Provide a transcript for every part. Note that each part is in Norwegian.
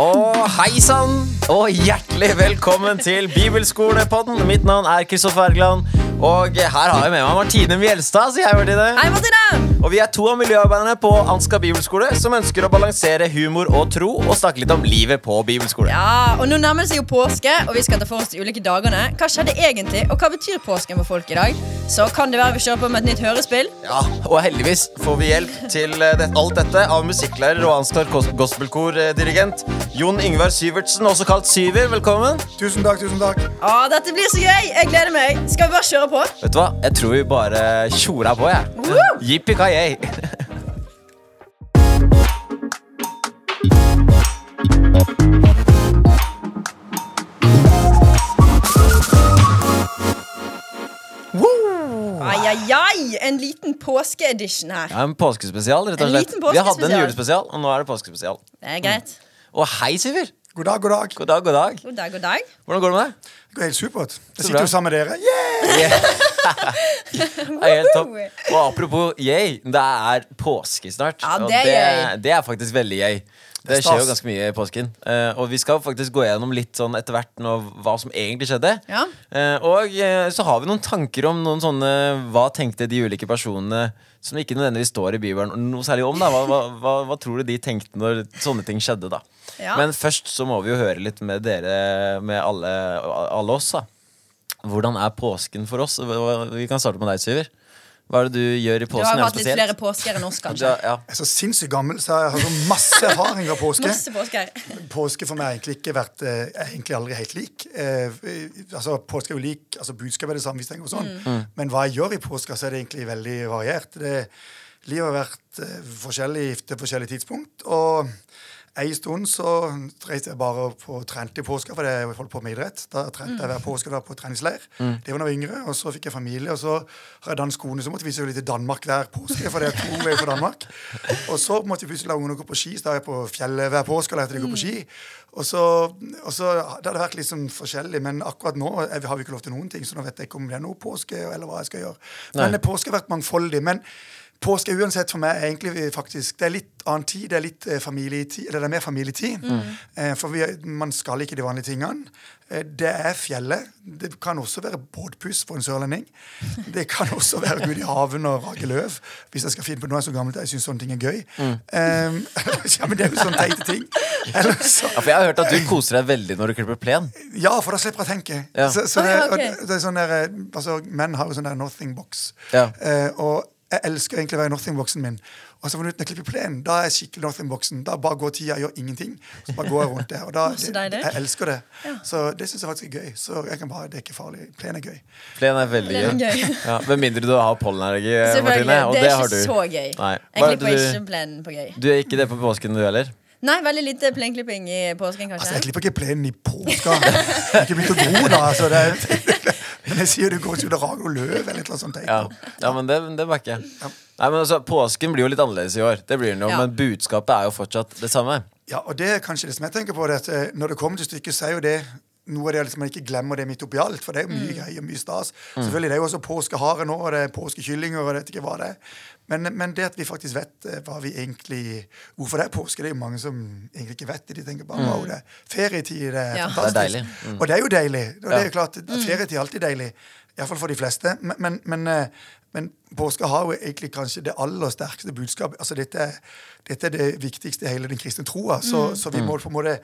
Og hei sann, og hjertelig velkommen til Bibelskolepodden. Mitt navn er Kristoffer Ergland, og her har jeg med meg Martine Mjelstad. Sier hei, Martine. Hei, Martine! Og vi er to av miljøarbeiderne på Ansgar bibelskole som ønsker å balansere humor og tro og snakke litt om livet på bibelskole. Ja, og Nå nærmer det seg jo påske, og vi skal ta for oss de ulike dagene. Hva skjedde egentlig, og hva betyr påsken for folk i dag? Så kan det være vi kjører på med et nytt hørespill. Ja, Og heldigvis får vi hjelp til eh, det, alt dette av musikklærer og gos- gospelkordirigent Jon Yngvar Syvertsen, også kalt Syver. Velkommen. Tusen takk, tusen takk. Å, dette blir så gøy! Jeg gleder meg. Skal vi bare kjøre på? Vet du hva? Jeg tror vi bare tjora på, jeg. Woo! Yippee-ki-yay. Ai, ai, ai! En liten påskeedition her. Ja, En påskespesial, rett og slett. Vi hadde en julespesial, og nå er det påskespesial. Det er greit. Og hei, Syver. God dag, god dag. God dag, god dag. God dag, god dag. Hvordan går det med deg? Det går helt supert. Jeg sitter jo sammen med dere. Yeah! helt topp. Og apropos yay, det er påske snart. Ja, det er det, det er faktisk veldig yay. Det er skjer jo ganske mye i påsken. Uh, og vi skal faktisk gå gjennom litt sånn etter hvert nå hva som egentlig skjedde. Ja. Uh, og uh, så har vi noen tanker om noen sånne Hva tenkte de ulike personene som ikke nødvendigvis står i Bibelen noe særlig om. da Hva, hva, hva, hva tror du de tenkte når sånne ting skjedde? da Ja. Men først så må vi jo høre litt med dere, med alle, alle oss. da Hvordan er påsken for oss? Vi kan starte med deg, Syver. Hva er det du gjør i påsken? Du har hatt litt spesielt? flere påsker enn oss, kanskje. ja. Jeg er så sinnssykt gammel, så jeg har så masse erfaring av påske. Masse påsker. Påske for meg har egentlig ikke vært eh, er egentlig aldri helt lik. Eh, altså, påske er jo lik, altså Budskapet er det samme, hvis tenker sånn. Men hva jeg gjør i påska, så er det egentlig veldig variert. Det, livet har vært eh, forskjellig til forskjellige tidspunkt. Og en stund så reiste jeg bare på trent i påska, for jeg holdt på med idrett. Da trente jeg hver påske da på treningsleir. Det var da jeg var yngre. Og så fikk jeg familie, og så har jeg dansk kone, så måtte vise litt til Danmark hver påske. For det er to veier fra Danmark. Og så måtte vi plutselig la ungene gå på ski. Så da er jeg på fjellet hver påske og lærte de å gå på ski. Og så, og så Det hadde vært litt sånn forskjellig, men akkurat nå er har vi ikke lov til noen ting, så nå vet jeg ikke om det er noe påske, eller hva jeg skal gjøre. Men påske har vært mangfoldig. men Påske uansett for meg er egentlig faktisk Det er litt annen tid. Det er litt eh, familietid, eller det er mer familietid. Mm. for vi, man skal ikke de vanlige tingene. Eh, det er fjellet. Det kan også være båtpuss for en sørlending. Det kan også være Gud i haven og rake løv. Hvis jeg skal finne på noe jeg er så gammel at jeg syns sånne ting er gøy. Eh, ja, men det er jo sånne teite ting. Eller så, Ja, for Jeg har hørt at du koser deg veldig når du klipper plen. ja, for da slipper jeg å tenke. Ja. Så, så det, okay, okay. det, er sånn der, eh, altså, menn har jo sånn der nothing box. Ja. Uh, og jeg elsker egentlig å være i nothing-boksen min. Og så når jeg klipper plenen, da er jeg skikkelig nothing-boksen. Da bare går tida, gjør ingenting. Så bare går jeg rundt der. Og da, jeg elsker det. Så det syns jeg faktisk er gøy. Så jeg kan bare, det er ikke farlig. Plen er gøy. Plen er veldig Plen er gøy. gøy. Ja, Med mindre du har pollenallergi, eh, Martine. Og Det det, er ikke så gøy. Nei. Jeg er klipper ikke plenen på gøy. du, er ikke det på påsken, du heller? Nei, veldig lite plenklipping i påsken, kanskje. Altså, jeg klipper ikke plenen i påska. Jeg er ikke begynt å gro da. Altså, det er, men jeg sier du går ut og rager noe løv eller noe sånt. Ja, ja men det, det backer jeg. Nei, men altså, Påsken blir jo litt annerledes i år, Det blir den jo, Ja. men budskapet er jo fortsatt det samme. Ja, og det er kanskje det som jeg tenker på. Det, at eh, når det kommer til stykket, så er jo det noe av det liksom, man ikke glemmer det midt oppi alt. For det er jo mye greier mye stas. Selvfølgelig, Det er jo også påskehare nå, og det er påskekyllinger og jeg vet ikke hva det er. Men, men det at vi faktisk vet eh, hva vi egentlig Hvorfor det er påske, det er jo mange som egentlig ikke vet det. De tenker bare wow, det er ferietid, det er Ja. fantastisk. Det er deilig. Mm. Og det er jo deilig. Og det er jo klart, Ferietid er alltid deilig. Iallfall for de fleste. Men, men, men, eh, men påske har jo egentlig kanskje det aller sterkeste budskapet. Altså dette, dette er det viktigste i hele den kristne troa. Så, så vi må på en måte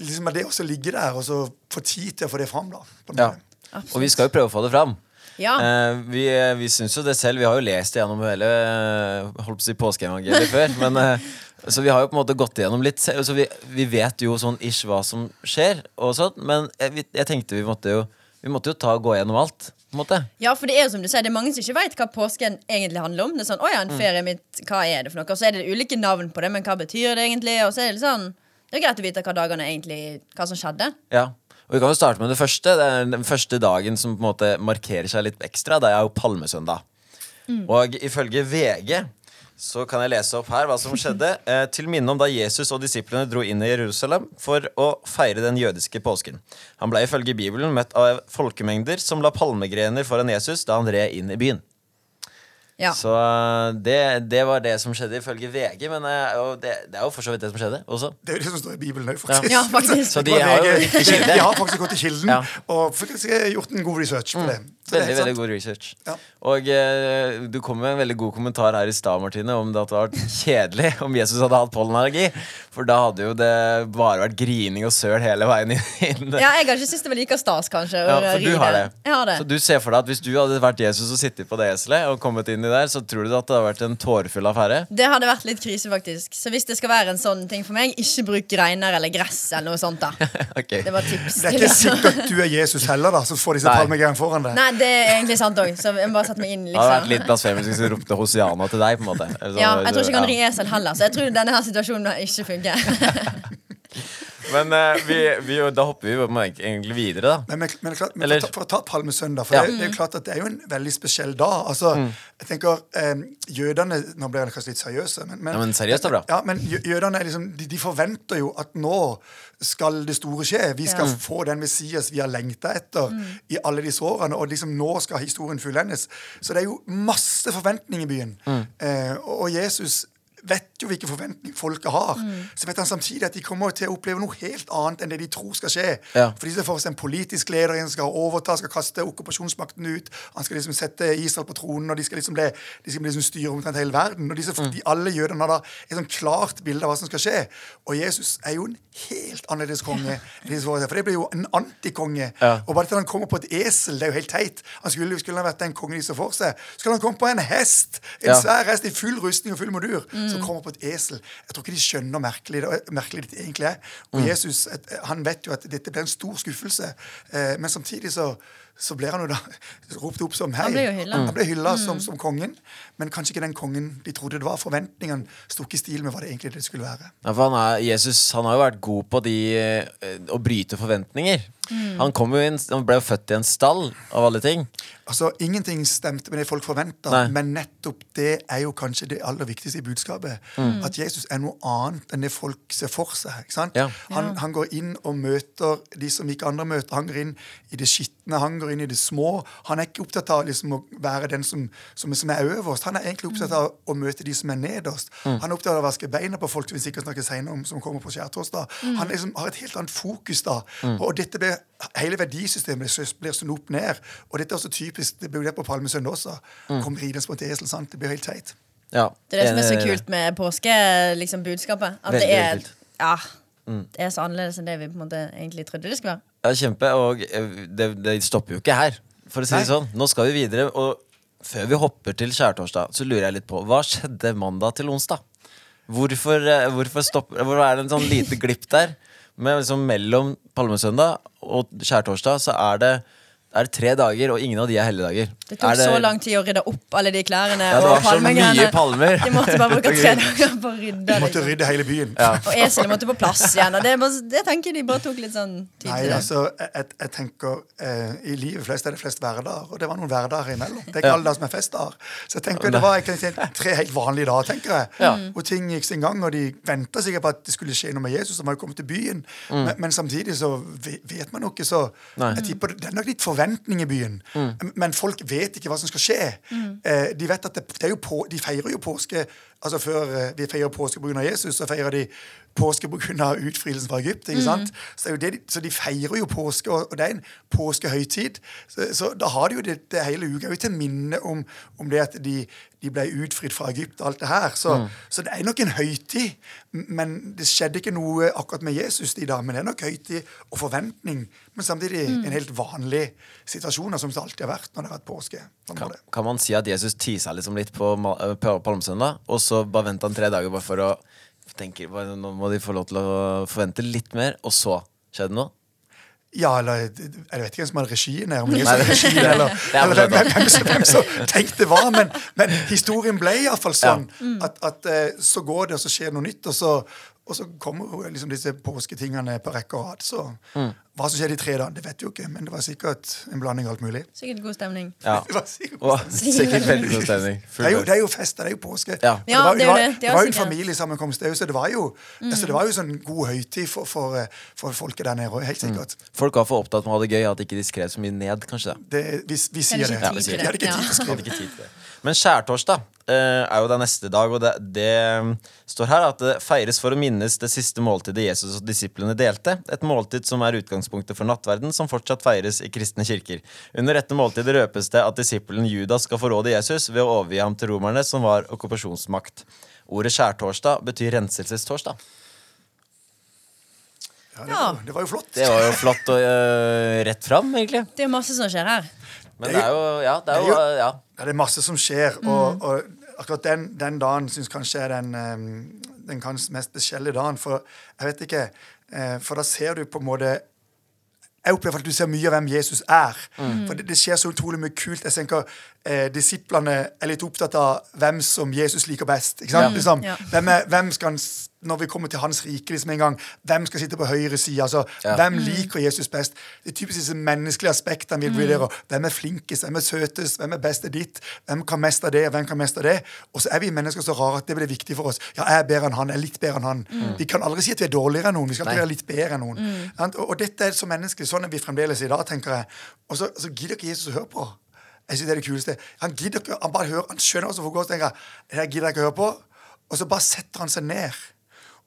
liksom det også ligge der, og så få tid til å få det fram. da. på en Ja. Og vi skal jo prøve å få det fram. Ja. Eh, vi vi syns jo det selv. Vi har jo lest gjennom hele eh, holdt på å si påskeevangeliet før. Men, eh, så vi har jo på en måte gått igjennom litt selv. Så vi, vi vet jo sånn ish hva som skjer, og sånt, men jeg, jeg tenkte vi måtte jo Vi måtte jo ta og gå gjennom alt. Måte. Ja, for det er jo som du sier, det er mange som ikke vet hva påsken egentlig handler om. Det er sånn, ja, en ferie mitt, hva er det for noe? Og så er det ulike navn på det, men hva betyr det egentlig? Og så er det litt sånn, det er greit å vite hva dagene egentlig, hva som skjedde. Ja. Og Vi kan jo starte med det første. Det er Den første dagen som på en måte markerer seg litt ekstra. Det er jo palmesøndag. Og ifølge VG så kan jeg lese opp her hva som skjedde. Eh, til minne om da Jesus og disiplene dro inn i Jerusalem for å feire den jødiske påsken. Han ble ifølge Bibelen møtt av folkemengder som la palmegrener foran Jesus da han red inn i byen. Ja. Så eh, det, det var det som skjedde ifølge VG, men eh, og det, det er jo for så vidt det som skjedde også. Det er jo det som står i Bibelen òg, faktisk. Ja, faktisk. Så de har jo De, har faktisk gått til kilden Ja. og faktisk gjort en god research på det. Så det er Veldig, veldig god research. Ja. Og eh, du kom med en veldig god kommentar her i stad, Martine, om det at det hadde vært kjedelig om Jesus hadde hatt pollenallergi. For da hadde jo det bare vært grining og søl hele veien inn. Ja, jeg har ikke syntes det var like stas, kanskje. Ja, for du har det. Jeg har det. Så du ser for deg at hvis du hadde vært Jesus og sittet på det eselet og kommet inn i der, så tror du at det hadde vært en tårefull affære? Det hadde vært litt krise, faktisk. Så hvis det skal være en sånn ting for meg, ikke bruk greiner eller gress eller noe sånt. da okay. Det var tips. Det er ikke sikkert du er Jesus heller, da, så får disse palmegreiene foran deg. Nei, det er egentlig sant òg, så jeg bare satt meg inn. Det hadde vært liksom litt blasfemisk hvis jeg ropte Hosiana til deg. på en måte Så, Ja, Jeg tror ikke jeg kan ri esel heller, så jeg tror denne her situasjonen ikke funker. Men uh, vi, vi, da hopper vi egentlig videre, da. Men, men, men klart, men for, for å ta Palmesøndag, for Ja. det, det er jo klart at det er jo en veldig spesiell dag. Altså, jeg tenker, eh, Jødene Nå blir jeg kanskje litt seriøse, men, Ja, men seriøst er bra. Ja, men jødene er liksom, de, de forventer jo at nå skal det store skje. Vi skal Ja. få den Messias vi har lengta etter i alle disse årene. Og liksom nå skal historien fullendes. Så det er jo masse forventninger i byen. Eh, og, og Jesus vet jo hvilke forventninger folket har. Så vet han samtidig at de kommer til å oppleve noe helt annet enn det de tror skal skje. Ja. For de ser for en politisk leder som skal overta, skal kaste okkupasjonsmakten ut. Han skal liksom sette Israel på tronen, og de skal liksom, bli, de skal liksom styre omtrent hele verden. Og disse, de, alle jødene har da et sånn klart bilde av hva som skal skje. Og Jesus er jo en helt annerledes konge. enn seg. For det blir jo en antikonge. Ja. Og bare til han kommer på et esel, det er jo helt teit. Han skulle, skulle han vært den kongen de så for seg. Skulle han komme på en hest, en Ja. svær hest i full rustning og full modur, som kommer på et esel. Jeg tror ikke de skjønner merkelig merkelig det egentlig er. Og Jesus han vet jo at dette blir en stor skuffelse, eh, men samtidig så så blir han jo da ropt opp som hei. Han ble jo. Han ble hylla som, som kongen, men kanskje ikke den kongen de trodde det var. Forventningene sto ikke i stil med hva det egentlig det skulle være. Ja, for han er, Jesus han har jo vært god på de, eh, å bryte forventninger. Han, kom jo inn, han ble jo født i en stall, av alle ting. Altså, Ingenting stemte med det folk forventa, men nettopp det er jo kanskje det aller viktigste i budskapet. At Jesus er noe annet enn det folk ser for seg. ikke sant? Ja. Han, han går inn og møter de som ikke andre møter. Han går inn i det skitne, han går inn i det små. Han er ikke opptatt av liksom, å være den som, som, som er øverst. Han er egentlig opptatt av å møte de som er nederst. Han er opptatt av å vaske beina på folk som vi sikkert snakker senere om, som kommer på skjærtorsdag. Han liksom har et helt annet fokus da. Og dette blir, hele verdisystemet blir- sånn snudd opp ned. Og dette er også typisk, det blir det på Palmesøndag også. Kom ridende på et esel, sant? Det blir helt teit. Ja. Det er det som er så kult med påske, liksom budskapet. At Veldig, det er. Ja, det er så annerledes enn det vi på en måte egentlig trodde det skulle være. Ja, kjempe. Og eh, det, det stopper jo ikke her, for å si det sånn. Nå skal vi videre. Og før vi hopper til skjærtorsdag, så lurer jeg litt på hva skjedde mandag til onsdag? Hvorfor, eh, hvorfor, stopper, hvorfor er det en sånn lite glipp der? Men liksom mellom palmesøndag og skjærtorsdag så er det, er det tre dager, og ingen av de er helligdager. Det tok det... så lang tid å rydde opp alle de klærne Ja, det og var så mye palmegreiene. palmer. De måtte bare bruke tre dager på å rydde. De måtte Liksom. rydde hele byen. Og eselet måtte på plass igjen. Og det, det tenker de bare tok litt sånn tid Nei, til altså, jeg, jeg- tenker eh, I livet flest er det flest hverdager, og det var noen hverdager imellom. Det er ikke alle dager som er festdager. Så jeg tenker det var egentlig tre helt vanlige dager, tenker jeg. Ja. Og ting gikk sin gang, og de venta sikkert på at det skulle skje noe med Jesus, som hadde kommet til byen. Men, men samtidig så vet man jo ikke, så Nei. jeg tipper det er nok litt forventning i byen. Men folk vet ikke hva som skal skje. Eh, de vet at det, det er jo på, de feirer jo påske Altså Før de vi feirer påske pga. Jesus, så feirer de påske pga. utfrielsen fra Egypt. ikke sant? Så, det jo det de, så de feirer jo påske, og, det er en påskehøytid. Så, så da har de jo det, det hele uka til minne om, om det at de, de ble utfridd fra Egypt og alt det her. Så, så det er nok en høytid. Men det skjedde ikke noe akkurat med Jesus de da, men det er nok høytid og forventning. Men samtidig en helt vanlig situasjon, som det alltid har vært når det har vært påske. Kan, kan man si at Jesus tisa liksom litt på, eh, på palmesøndag, og så bare venta han tre dager bare for å tenke bare, Nå må de få lov til å forvente litt mer, og så skjedde det noe? Ja, eller jeg vet ikke hvem som hadde regien her. Om jeg det- regien, eller, er eller hvem, hvem, som, hvem som tenkte hva. Men, men historien ble iallfall sånn Ja. at, at eh, så går det, og så skjer noe nytt. Og så, og så kommer jo liksom disse påsketingene på rekke og rad. Så Mm. hva som skjedde i tre dager, det vet vi jo ikke, men det var sikkert en blanding av alt mulig. Sikkert god stemning. Ja. Det var sikkert Og sikkert veldig god stemning. det er, jo, det er jo fest, det er jo påske. Ja. Det var, det det var, det. Det det var jo en familiesammenkomst. Det, så det var jo, altså, det var jo sånn god høytid for, for, eh, for folket der nede òg, helt sikkert. Folk var for opptatt med å ha det gøy at ikke de skrev så mye ned, kanskje. Det, vi, vi sier det. vi sier De hadde ikke tid til å skrive. Det. Men skjærtorsdag eh, er jo da neste dag, og det, det mm, står her at det feires for å minnes det siste måltidet Jesus og disiplene delte. Et måltid som er utgangspunktet for nattverden, som fortsatt feires i kristne kirker. Under dette måltidet røpes det at disippelen Judas skal forråde Jesus ved å overgi ham til romerne, som var okkupasjonsmakt. Ordet skjærtorsdag betyr renselsestorsdag. Ja, det, var, det var jo flott. Det var jo flott og uh, rett fram, egentlig. Det er jo masse som skjer her. Men det er jo Ja, det er jo, er ja. Ja, det er masse som skjer, og, og akkurat den, den dagen syns kanskje er den, eh, den kanskje mest spesielle dagen. For jeg vet ikke eh, For da ser du på en måte jeg opplever at du ser mye av hvem Jesus er. For det, det skjer så utrolig mye kult. Jeg tenker eh, Disiplene er litt opptatt av hvem som Jesus liker best. Ikke sant? Liksom, Ja. hvem, er, hvem skal han, Når vi kommer til hans rike liksom en gang, hvem skal sitte på høyre side? Altså, Ja. Hvem liker Jesus best? Det er typisk disse menneskelige aspektene vi vurderer. Hvem er flinkest? Hvem er søtest? Hvem er best til ditt? Hvem kan mest av det? Hvem kan mest av det? Og så er vi mennesker så rare at det blir viktig for oss. Ja, jeg er bedre enn han. Jeg er litt bedre enn han. Vi kan aldri si at vi er dårligere enn noen. Vi skal alltid være litt bedre enn noen. Mm. Og, og dette er så menneskelig. Sånn er vi fremdeles i dag, tenker jeg. Og så, så gidder ikke Jesus å høre på. Jeg synes det er det kuleste. Han gidder ikke, han bare hører, han skjønner hva som foregår, så tenker jeg, det gidder jeg ikke å høre på. Og så bare setter han seg ned.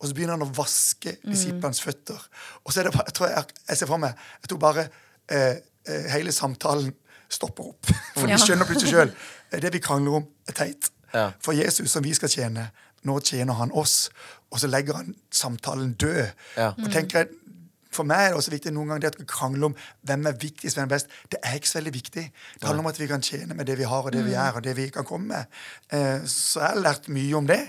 Og så begynner han å vaske disiplenes føtter. Og så er det bare, jeg tror jeg, jeg ser for meg Jeg tror bare eh, eh, hele samtalen stopper opp. For de skjønner plutselig sjøl. Det vi krangler om, er teit. Ja. For Jesus, som vi skal tjene, nå tjener han oss. Og så legger han samtalen død. Ja. Og tenker jeg, For meg er det også viktig noen ganger det at vi krangler om hvem er viktigst, hvem er best. Det er ikke så veldig viktig. Det handler om at vi kan tjene med det vi har, og det vi er, og det vi kan komme med. Eh, så jeg har lært mye om det.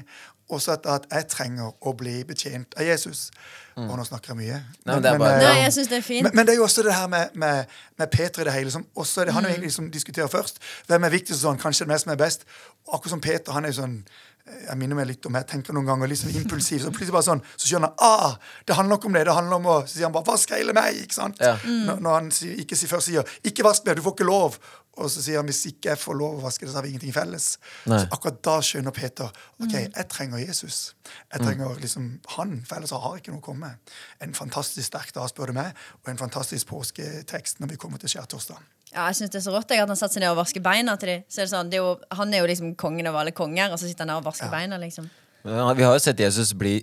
Også at, at jeg trenger å bli betjent av Jesus. Og nå snakker jeg mye. Nei, men det er bare- Nei, jeg synes det er fint. men, men det er jo også det her med, med, med Peter i det hele. Som også er det, han er jo egentlig som diskuterer først. Hvem er viktigst og sånn? Kanskje det mest som er best. Akkurat som Peter, han er jo sånn jeg minner meg litt om jeg tenker noen ganger litt sånn impulsiv. Så plutselig bare sånn, så skjønner han ah, det handler ikke om det. det handler om å, Så sier han bare 'vask hele meg'. ikke sant? Ja. Når, når han sier, ikke sier, først sier 'ikke vask meg, du får ikke lov'. Og så sier han 'hvis ikke jeg får lov å vaske det, så har vi ingenting felles'. Nei. Så akkurat da skjønner Peter ok, jeg trenger Jesus. Jeg trenger liksom han, for ellers har jeg ikke noe å komme med. En fantastisk sterk dag, spør du meg, og en fantastisk påsketekst når vi kommer til skjærtorsdag. Ja, jeg synes det er så rått jeg, at han setter seg ned og vasker beina til dem. Så er det sånn, det er jo, han er jo liksom kongen av alle konger, og så sitter han der og vasker beina. liksom Men Vi har jo sett Jesus bli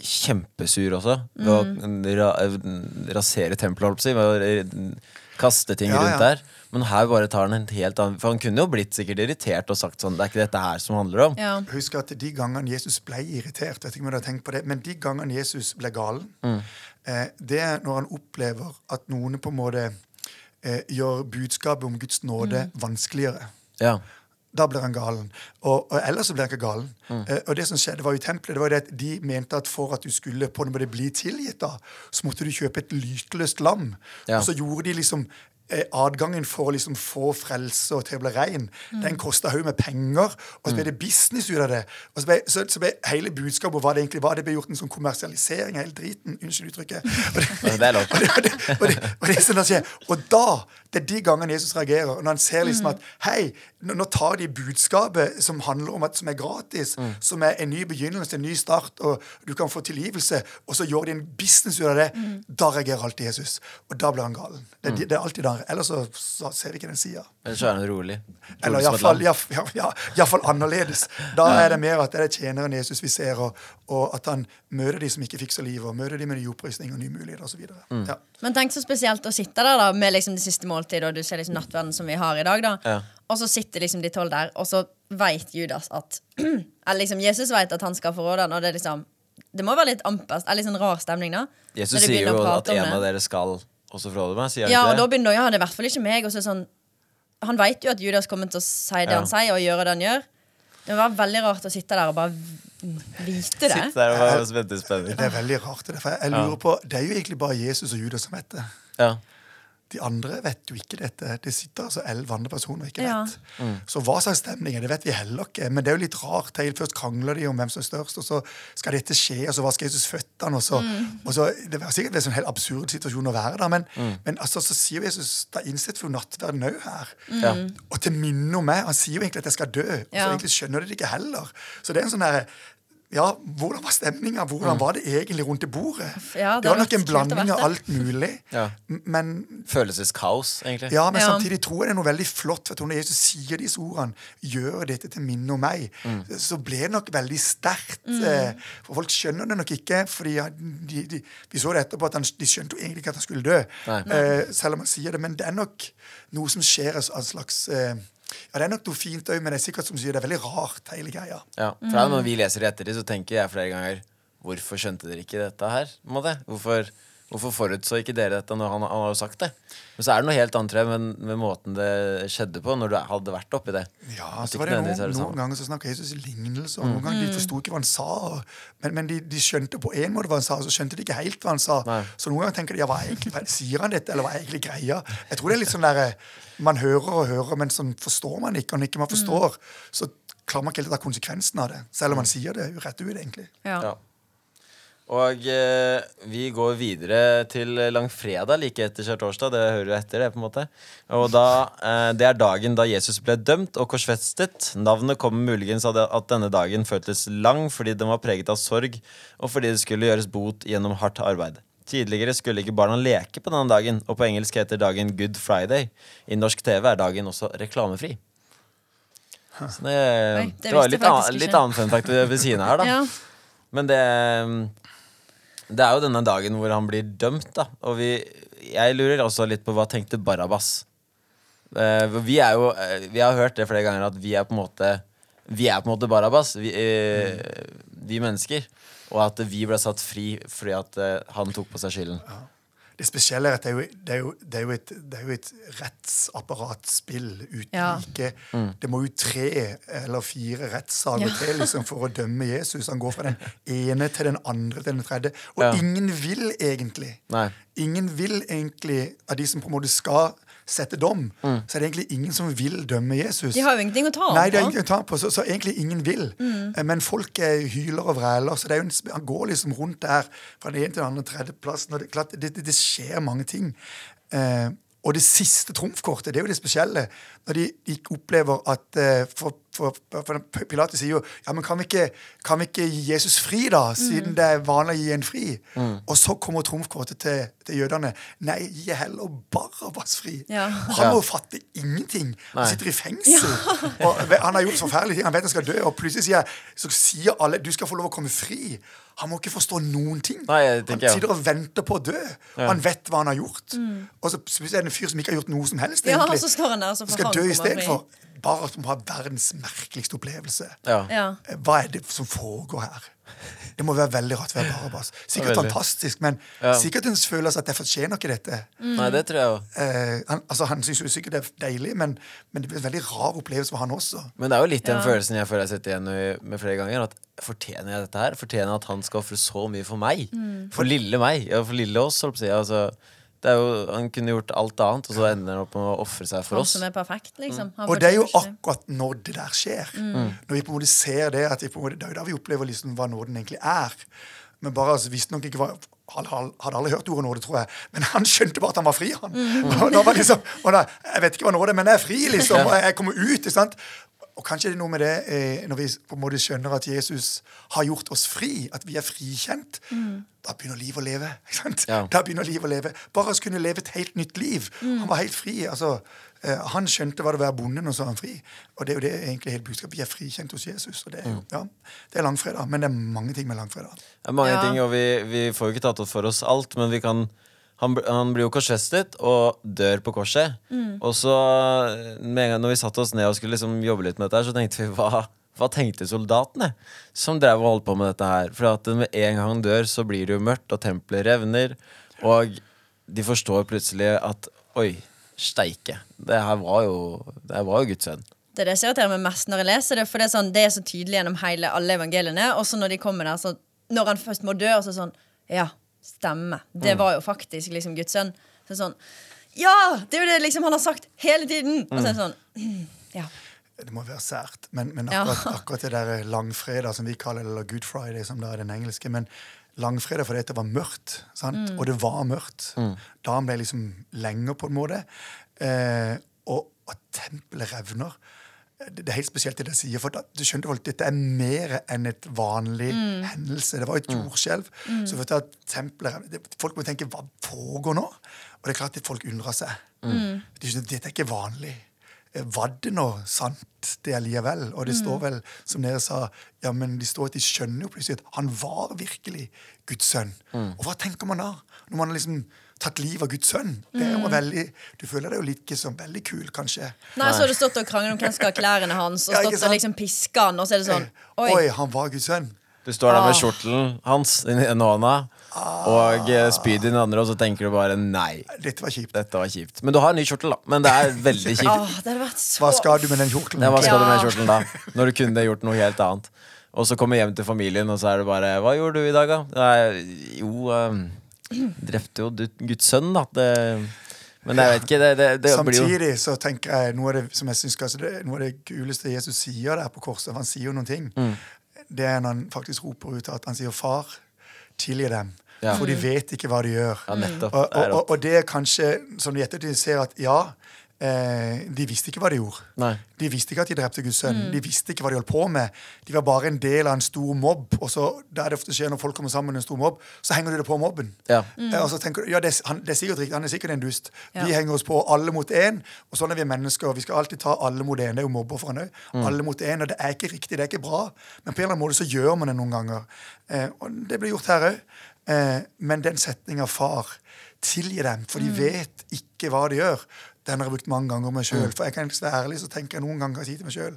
kjempesur også. Ved å ra rasere tempelet, holdt på å si. Kaste ting Ja, rundt ja. der. Men her bare tar han en helt annen For han kunne jo blitt sikkert irritert og sagt sånn Det er ikke dette her som handler om. Ja. Husk at de gangene Jesus ble irritert, vet ikke om du har tenkt på det, men de gangene Jesus ble galen, eh, det er når han opplever at noen på en måte eh, gjør budskapet om Guds nåde vanskeligere. Ja. Da blir han galen. Og, og ellers så blir han ikke galen. Eh, og det som skjedde var jo i tempelet, det var jo det at de mente at for at du skulle på det bli tilgitt, da, så måtte du kjøpe et lytløst lam. Ja. Og så gjorde de liksom Adgangen for å liksom få frelse og til å bli rein, den kosta haug med penger. Og så ble det business ut av det. Og så ble, så, så ble hele budskapet hva det egentlig var, det ble gjort en sånn kommersialisering av hele driten. Unnskyld uttrykket. Og det, Det er lov. og og og og. Og da, det er de gangene Jesus reagerer. Når han ser liksom at hei, nå, tar de budskapet som handler om at som er gratis, som er en ny begynnelse, en ny start, og du kan få tilgivelse, og så gjør de en business ut av det. Da reagerer alltid Jesus. Og da blir han galen. Det, er det er alltid da. Ellers så, så ser vi ikke den sida. Eller så er han rolig. Eller Rolig som iallfall ja, ja, ja, i hvert fall annerledes. Da er det mer at det er tjeneren Jesus vi ser, og, og at han møter de som ikke fikser livet, og møter de med ny opprustning og nye muligheter osv. Mm. Ja. Men tenk så spesielt å sitte der da med liksom det siste måltidet, og du ser liksom nattverden som vi har i dag. da Ja. Og så sitter liksom de tolv der, og så veit Judas at Eller liksom Jesus veit at han skal forråde han, og det er liksom Det må være litt ampest, eller litt sånn rar stemning, da. Jesus sier jo at en av dere skal også forråde meg. Sier han Ja, og da det? begynner ja, det er i hvert fall ikke meg. Og så er sånn Han veit jo at Judas kommer til å si det Ja. han sier, og gjøre det han gjør. Det var veldig rart å sitte der og bare vite det. Sitte der og bare spent i spenning. Det er veldig rart. Det, for jeg, jeg lurer på, det er jo egentlig bare Jesus og Judas som vet det. Ja. De andre vet jo ikke dette. Det sitter altså elleve andre personer og ikke Ja. vet. Så hva slags stemning er det, vet vi heller ikke. Men det er jo litt rart. Helt først krangler de om hvem som er størst, og så skal dette skje, og så vasker Jesus føttene, og så, og så Det var sikkert en sånn helt absurd situasjon å være der, men, men altså, så sier Jesus da innsetter vi jo nattverden òg her. Ja. Og til minne om meg. Han sier jo egentlig at jeg skal dø, og så Ja. egentlig skjønner de det ikke heller. Så det er en sånn derre ja, hvordan var stemninga? Hvordan var det egentlig rundt det bordet? Ja, det det var nok en blanding av alt mulig. Ja. Men Følelseskaos, egentlig. ja, men Ja. samtidig tror jeg det er noe veldig flott. For at når Jesus sier disse ordene, 'gjør dette til minne om meg', så ble det nok veldig sterkt. Mm. For folk skjønner det nok ikke. fordi ja, de, de, Vi så det etterpå at han, de skjønte jo egentlig ikke at han skulle dø. Nei. Eh, selv om han sier det. Men det er nok noe som skjer av en slags eh, Ja, det er nok noe fint òg, men det er sikkert som sier, det er veldig rart, hele greia. Ja, for da, Når vi leser det ettertid, så tenker jeg flere ganger Hvorfor skjønte dere ikke dette her? Hvorfor, hvorfor forutså ikke dere dette når han, han har jo sagt det? Men så er det noe helt annet men med måten det skjedde på, når du hadde vært oppi det. Ja, så var det noen, det noen ganger så snakka Jesus i lignelser. og Noen ganger de forsto ikke hva han sa. Men men de, de skjønte på en måte hva han sa, og så skjønte de ikke helt hva han sa. Nei. Så noen ganger tenker de ja, hva er egentlig, hva, sier han dette, eller hva er egentlig greia? Jeg tror det er litt sånn der, Man hører og hører, men sånn forstår man ikke. Og når ikke man forstår, så klarer man ikke helt å ta konsekvensen av det. Selv om man sier det rett ut, egentlig. Ja. Ja. Og eh, vi går videre til langfredag like etter skjærtorsdag. Det hører du etter, det, på en måte. Og da, eh, Det er dagen da Jesus ble dømt og korsfestet. Navnet kommer muligens av at denne dagen føltes lang fordi den var preget av sorg, og fordi det skulle gjøres bot gjennom hardt arbeid. Tidligere skulle ikke barna leke på denne dagen, og på engelsk heter dagen Good Friday. I norsk TV er dagen også reklamefri. Så det, Oi, det det, var litt, an, litt annen fun fact ved siden av her, da. Ja. Men det Det er jo denne dagen hvor han blir dømt, da. Og vi, jeg lurer også litt på hva tenkte Barabas? Eh, vi er jo eh, Vi har hørt det flere ganger at vi er på en måte Vi er på en måte Barabas, vi, eh, vi mennesker. Og at vi ble satt fri fordi at eh, han tok på seg skylden. Det spesielle er at det er jo, det er jo, det er jo, et, det er jo et rettsapparatspill uten Ja. like. Det må jo tre eller fire rettssaker Ja. til liksom, for å dømme Jesus. Han går fra den ene til den andre til den tredje. Og Ja. ingen vil egentlig. Nei. Ingen vil egentlig, av de som på en måte skal sette dom, så er det egentlig ingen som vil dømme Jesus. De har jo ingenting å ta Nei, det er ingenting å ta på, så, så egentlig ingen vil. Mm. Men folk eh, hyler og vræler, så det er jo en, han går liksom rundt der fra den ene til den andre tredjeplassen. Og det, klart, det, det, det skjer mange ting. Eh, og det siste trumfkortet, det er jo det spesielle. Når de ikke opplever at eh, for, for, for Pilatus sier jo ja, men kan vi, ikke, kan vi ikke gi Jesus fri, da? Siden det er vanlig å gi en fri. Og så kommer trumfkortet til, til jødene. Nei, gi heller Barabas fri. Ja. Han må jo fatte ingenting. Han sitter i fengsel. Og han har gjort forferdelige ting. Han vet han skal dø, og plutselig sier, så sier alle du skal få lov å komme fri. Han må ikke forstå noen ting. Nei, han sitter og venter på å dø. Han vet hva han har gjort. Og så er det en fyr som ikke har gjort noe som helst. Ja, egentlig. så står han der, så får skal han dø istedenfor. Bare at han har verdens merkeligste opplevelse. Ja. Ja. Eh, Hva er det som foregår her? Det må være veldig rart å være Barabas. Sikkert veldig. fantastisk, men Ja. sikkert en følelse at jeg fortjener ikke dette. Nei, det tror jeg også. Eh, han, altså, han syns jo sikkert det er deilig, men, men det blir en veldig rar opplevelse for han også. Men det er jo litt den Ja. følelsen jeg føler jeg sitter igjen med, flere ganger. At Fortjener jeg dette her? Fortjener jeg at han skal ofre så mye for meg? For lille meg? Ja, for lille oss, holdt på å si. Altså, jo, han kunne gjort alt annet, og så ender han opp med å ofre seg for Han oss. som er perfekt, liksom. mm. Og det er jo akkurat når det der skjer. Når vi på en måte ser det, at vi på en måte, det er jo da vi opplever liksom hva nåden egentlig er. Men bare altså, visste nok ikke hva han han hadde alle hørt ordet nåde, tror jeg. Men han skjønte bare at han var fri, han. Og da var liksom, og da, jeg vet ikke hva nåde er, men jeg er fri, liksom. Og jeg, jeg kommer ut. ikke sant? Og kanskje det er noe med det eh, når vi på en måte skjønner at Jesus har gjort oss fri, at vi er frikjent. Da begynner livet å leve. ikke sant? Ja. Da begynner livet å leve. Bare å kunne leve et helt nytt liv. Han var helt fri. altså eh, Han skjønte hva det var å være bonde, og så var han fri. Og det er jo det egentlig hele budskapet. Vi er frikjent hos Jesus. Og det er jo, ja, det er langfredag. Men det er mange ting med langfredag. Det er mange Ja. ting, og vi, vi får jo ikke tatt opp for oss alt, men vi kan han, han blir jo korsfestet og dør på korset. Og så, med en gang når vi satte oss ned og skulle liksom jobbe litt med dette, her, så tenkte vi hva, hva tenkte soldatene som drev og holdt på med dette her? For at med en gang han dør, så blir det jo mørkt, og tempelet revner. Og de forstår plutselig at oi, steike. Det her var jo, det her var jo Guds sønn. Det er det irriterer meg mest når jeg leser det, for det er, sånn, det er så tydelig gjennom hele alle evangeliene. Og så når de kommer der, så når han først må dø, og så sånn Ja, stemme. Det var jo faktisk liksom Guds sønn. Så sånn, Ja! Det er jo det liksom han har sagt hele tiden. Og så er det sånn Ja. Det må være sært. Men, men Ja. akkurat, akkurat det der langfredag, som vi kaller det, eller Good Friday, som da er den engelske men Langfredag fordi det var mørkt, sant? og det var mørkt. Dagen ble liksom lenger, på en måte. Eh, og og tempelet revner. Det, er helt spesielt det de sier. For da, du skjønte folk, dette er mer enn et vanlig hendelse. Det var et jordskjelv. Så for at templer, Folk må tenke hva foregår nå? Og det er klart at folk undrer seg. De skjønner, dette er ikke vanlig. Eh, Var det nå sant, det allikevel? Og det står vel, som dere sa, ja, men de står at de skjønner jo plutselig at han var virkelig Guds sønn. Og hva tenker man da? Når man liksom tatt livet av Guds sønn? Det er jo veldig, Du føler deg jo litt som veldig kul, kanskje. Nei, så har du stått og kranglet om hvem skal ha klærne hans, og Ja, stått og liksom piska han, og så er det sånn Oi, Oi. han var Guds sønn. Du står der med Ah. kjortelen hans i den ene hånda og spydet spyd i den andre, og så tenker du bare nei. Dette var kjipt. Dette var kjipt. Men du har en ny kjortel, da. Men det er veldig kjipt. Åh, det hadde vært så Hva skal du med den kjortelen? Ja, hva skal du med den kjortelen da? Når du kunne gjort noe helt annet. Og så kommer hjem til familien, og så er det bare Hva gjorde du i dag, da? Nei, jo um, Drepte jo Guds sønn, da. Det, men jeg vet ikke. Det, det, Samtidig så tenker jeg noe av det som jeg synes, altså, noe av det kuleste Jesus sier der på korset, for han sier jo noen ting, Mm. det er når han faktisk roper ut at han sier 'Far, tilgi dem', Ja. for de vet ikke hva de gjør. Ja, og, Og, Det og, og det er kanskje som i ettertid ser at ja, eh, de visste ikke hva de gjorde. Nei. De visste ikke at de drepte Guds sønn. Mm. De visste ikke hva de holdt på med. De var bare en del av en stor mobb. Og så, der det ofte skjer når folk kommer sammen med en stor mobb, så henger du det på mobben. Ja. Eh, Og så tenker du, ja, det, er- han, det er sikkert riktig, han er sikkert en dust. Ja. Vi henger oss på alle mot én, og sånn er vi mennesker. Vi skal alltid ta alle mot én. Det er jo mobber for han òg. Alle mot én, og det er ikke riktig, det er ikke bra. Men på en eller annen måte så gjør man det noen ganger. Eh, og det blir gjort her òg. Eh, men den setninga 'far', tilgi dem, for de vet ikke hva de gjør, den har jeg brukt mange ganger meg sjøl. For jeg kan være ærlig, så tenker jeg noen ganger si til meg sjøl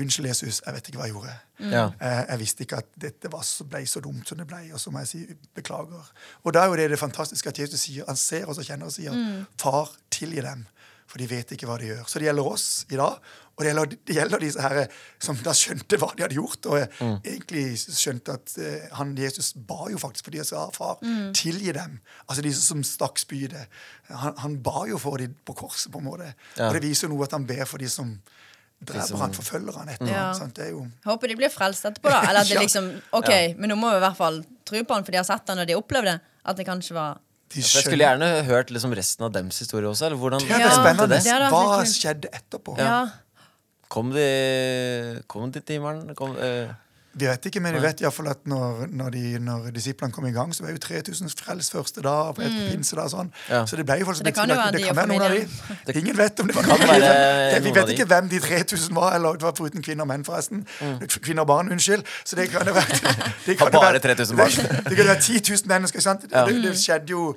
Unnskyld, Jesus, jeg vet ikke hva jeg gjorde. Ja. Eh, Jeg visste ikke at dette så, ble så dumt som det ble, og så må jeg si beklager. Og da er jo det det fantastiske at Jesus sier, han ser oss og kjenner og sier, far, tilgi dem, for de vet ikke hva de gjør. Så det gjelder oss i dag, og det gjelder, det gjelder disse her som da skjønte hva de hadde gjort, og egentlig skjønte at eh, han Jesus ba jo faktisk for de og sa, far, tilgi dem. Altså disse som stakk spydet. Han, han ba jo for dem på korset, på en måte. Ja. Og det viser jo noe at han ber for de som dreper han, forfølger han etter Ja. han. Det er jo... Håper de blir frelst etterpå, da. Eller at det Ja. liksom OK, men nå må vi i hvert fall tro på han, for de har sett han og de opplevde. At det kanskje var De jeg skulle gjerne hørt liksom resten av dems historie også. Eller hvordan Det er Ja, spennende. det vært Hva skjedde etterpå? Ja. Kom de Kom de til himmelen? Kom, eh, Vi vet ikke, men vi vet i hvert fall at når, når, de, når disiplene kom i gang, så var jo 3000 frelst første dag. På et pinsedag og sånn. Ja. Så det ble jo faktisk Mm. Så det kan jo være det kan være noen av de. de. Ingen vet om det var noen av de. Vi vet ikke hvem de 3000 var, eller det var foruten kvinner og menn, forresten. Kvinner og barn, unnskyld. Så det kan jo være det kan bare være- 3000 barn. Det kan jo være 10 000 mennesker, sant? Ja. Det, det skjedde jo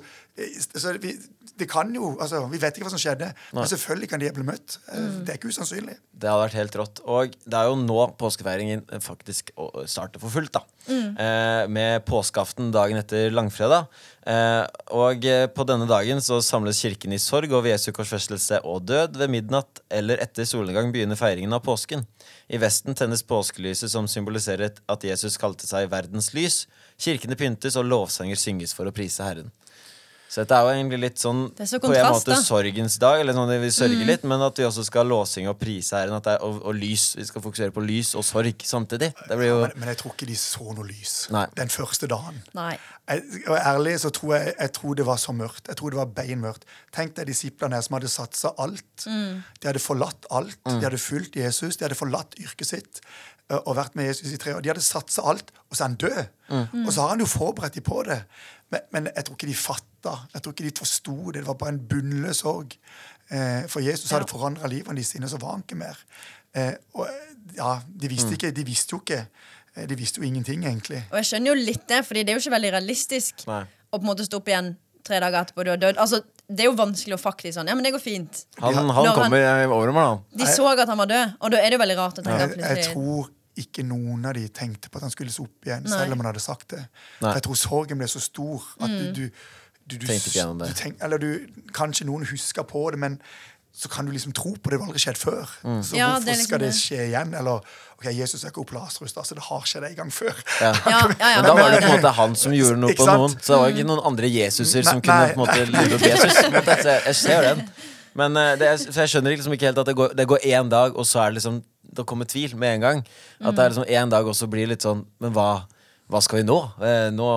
så vi, det kan jo, altså, Vi vet ikke hva som skjedde, men selvfølgelig kan de bli møtt. Mm. Det er ikke usannsynlig. Det hadde vært helt rått. Og det er jo nå påskefeiringen faktisk å- starter for fullt. da eh, Med påskeaften dagen etter langfredag. Eh, og eh, på denne dagen så samles kirken i sorg over Jesu korsfestelse og død. Ved midnatt eller etter solnedgang begynner feiringen av påsken. I Vesten tennes påskelyset som symboliserer at Jesus kalte seg verdens lys. Kirkene pyntes, og lovsanger synges for å prise Herren. Så dette er jo egentlig litt sånn Det er så på en måte da. sorgens dag. Eller sånn at Vi sørger litt, men at vi også skal ha låsing og prisæren Herren. At det er, og, og lys. Vi skal fokusere på lys og sorg samtidig. Det blir jo Men, men jeg tror ikke de så noe lys Nei. den første dagen. Nei. Jeg, og ærlig så tror jeg, jeg tror det var så mørkt. Jeg tror det var beinmørkt. Tenk deg disiplene her som hadde satsa alt. De hadde forlatt alt. De hadde fulgt Jesus. De hadde forlatt yrket sitt og vært med Jesus i tre år. De hadde satsa alt, og så er han død. Og så har han jo forberedt dem på det. Men, men jeg tror ikke de fatta. Jeg tror ikke de forsto det. Det var bare en bunnløs sorg. Eh, for Jesus hadde Ja. forandra livene sine, så var han ikke mer. Eh, og ja, de visste ikke. De visste jo ikke. Eh, De visste jo ingenting, egentlig. Og jeg skjønner jo litt det, Fordi det er jo ikke veldig realistisk Nei. å på en måte stå opp igjen tre dager etterpå du har død. Altså, det er jo vanskelig å faktisk sånn Ja, men det går fint. Han, han han- kommer over meg, da. De så at han var død, og da er det jo veldig rart å tenke Jeg, jeg tror ikke noen av de tenkte på at han skulle se opp igjen, Nei. selv om han hadde sagt det. For jeg tror sorgen ble så stor at du, du, du, du Tenkte ikke gjennom det. Du tenk, eller du, kanskje noen husker på det, men så kan du liksom tro på det, det har aldri skjedd før. Så Ja, hvorfor det liksom skal det skje igjen? Eller ok, Jesus er ikke opp Lasarus, da, så det har skjedd en gang før. Ja. Ja, ja, ja, Men da var det på en måte han som gjorde noe på noen. Så det var ikke noen andre Jesuser som Nei, kunne nei, på en måte lure opp Jesus. jeg, jeg ser den. Men eh, det er, så jeg skjønner liksom ikke helt at det går, det går én dag, og så er det liksom Det kommer tvil med en gang. At det er liksom én dag, og så blir det litt sånn Men hva, hva skal vi nå? Eh, nå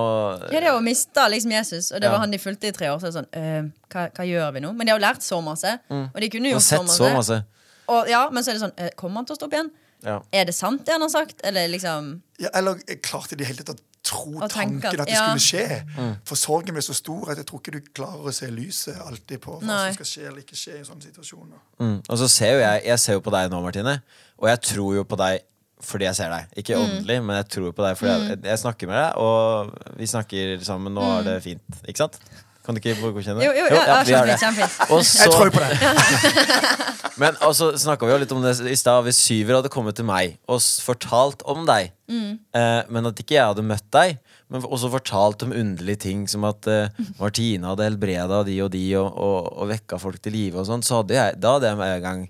Ja, det å miste liksom Jesus, og det Ja. var han de fulgte i tre år. Så er det sånn, øh, hva, hva gjør vi nå? Men de har jo lært så masse. Og de kunne gjort så sett masse. så masse. Og, ja, men så er det sånn, øh, kommer han til å stå opp igjen? Ja. Er det sant det han har sagt? Eller liksom Ja, eller klarte de hele tatt å tro Å tenke tanken at- at det ja. skulle skje? For sorgen ble så stor at jeg tror ikke du klarer å se lyset alltid på hva Nei. som skal skje eller ikke skje i sånne situasjoner. Mm. Og så ser jo jeg Jeg ser jo på deg nå, Martine, og jeg tror jo på deg fordi jeg ser deg. Ikke Mm. åndelig, men jeg tror på deg fordi jeg, jeg snakker med deg, og vi snakker sammen, nå er det fint. Ikke sant? Kan du ikke godkjenne det? Mm. Jo, jo, ja, ja, vi har det. kjempefint. Og Jeg tror på det. men og så snakka vi jo litt om det i stad. Hvis Syver hadde kommet til meg og fortalt om deg, Mm. eh, men at ikke jeg hadde møtt deg, men også fortalt om underlige ting som at eh, Martine hadde helbreda de og de og, og, og vekka folk til live og sånn, så hadde jeg, da hadde jeg med en gang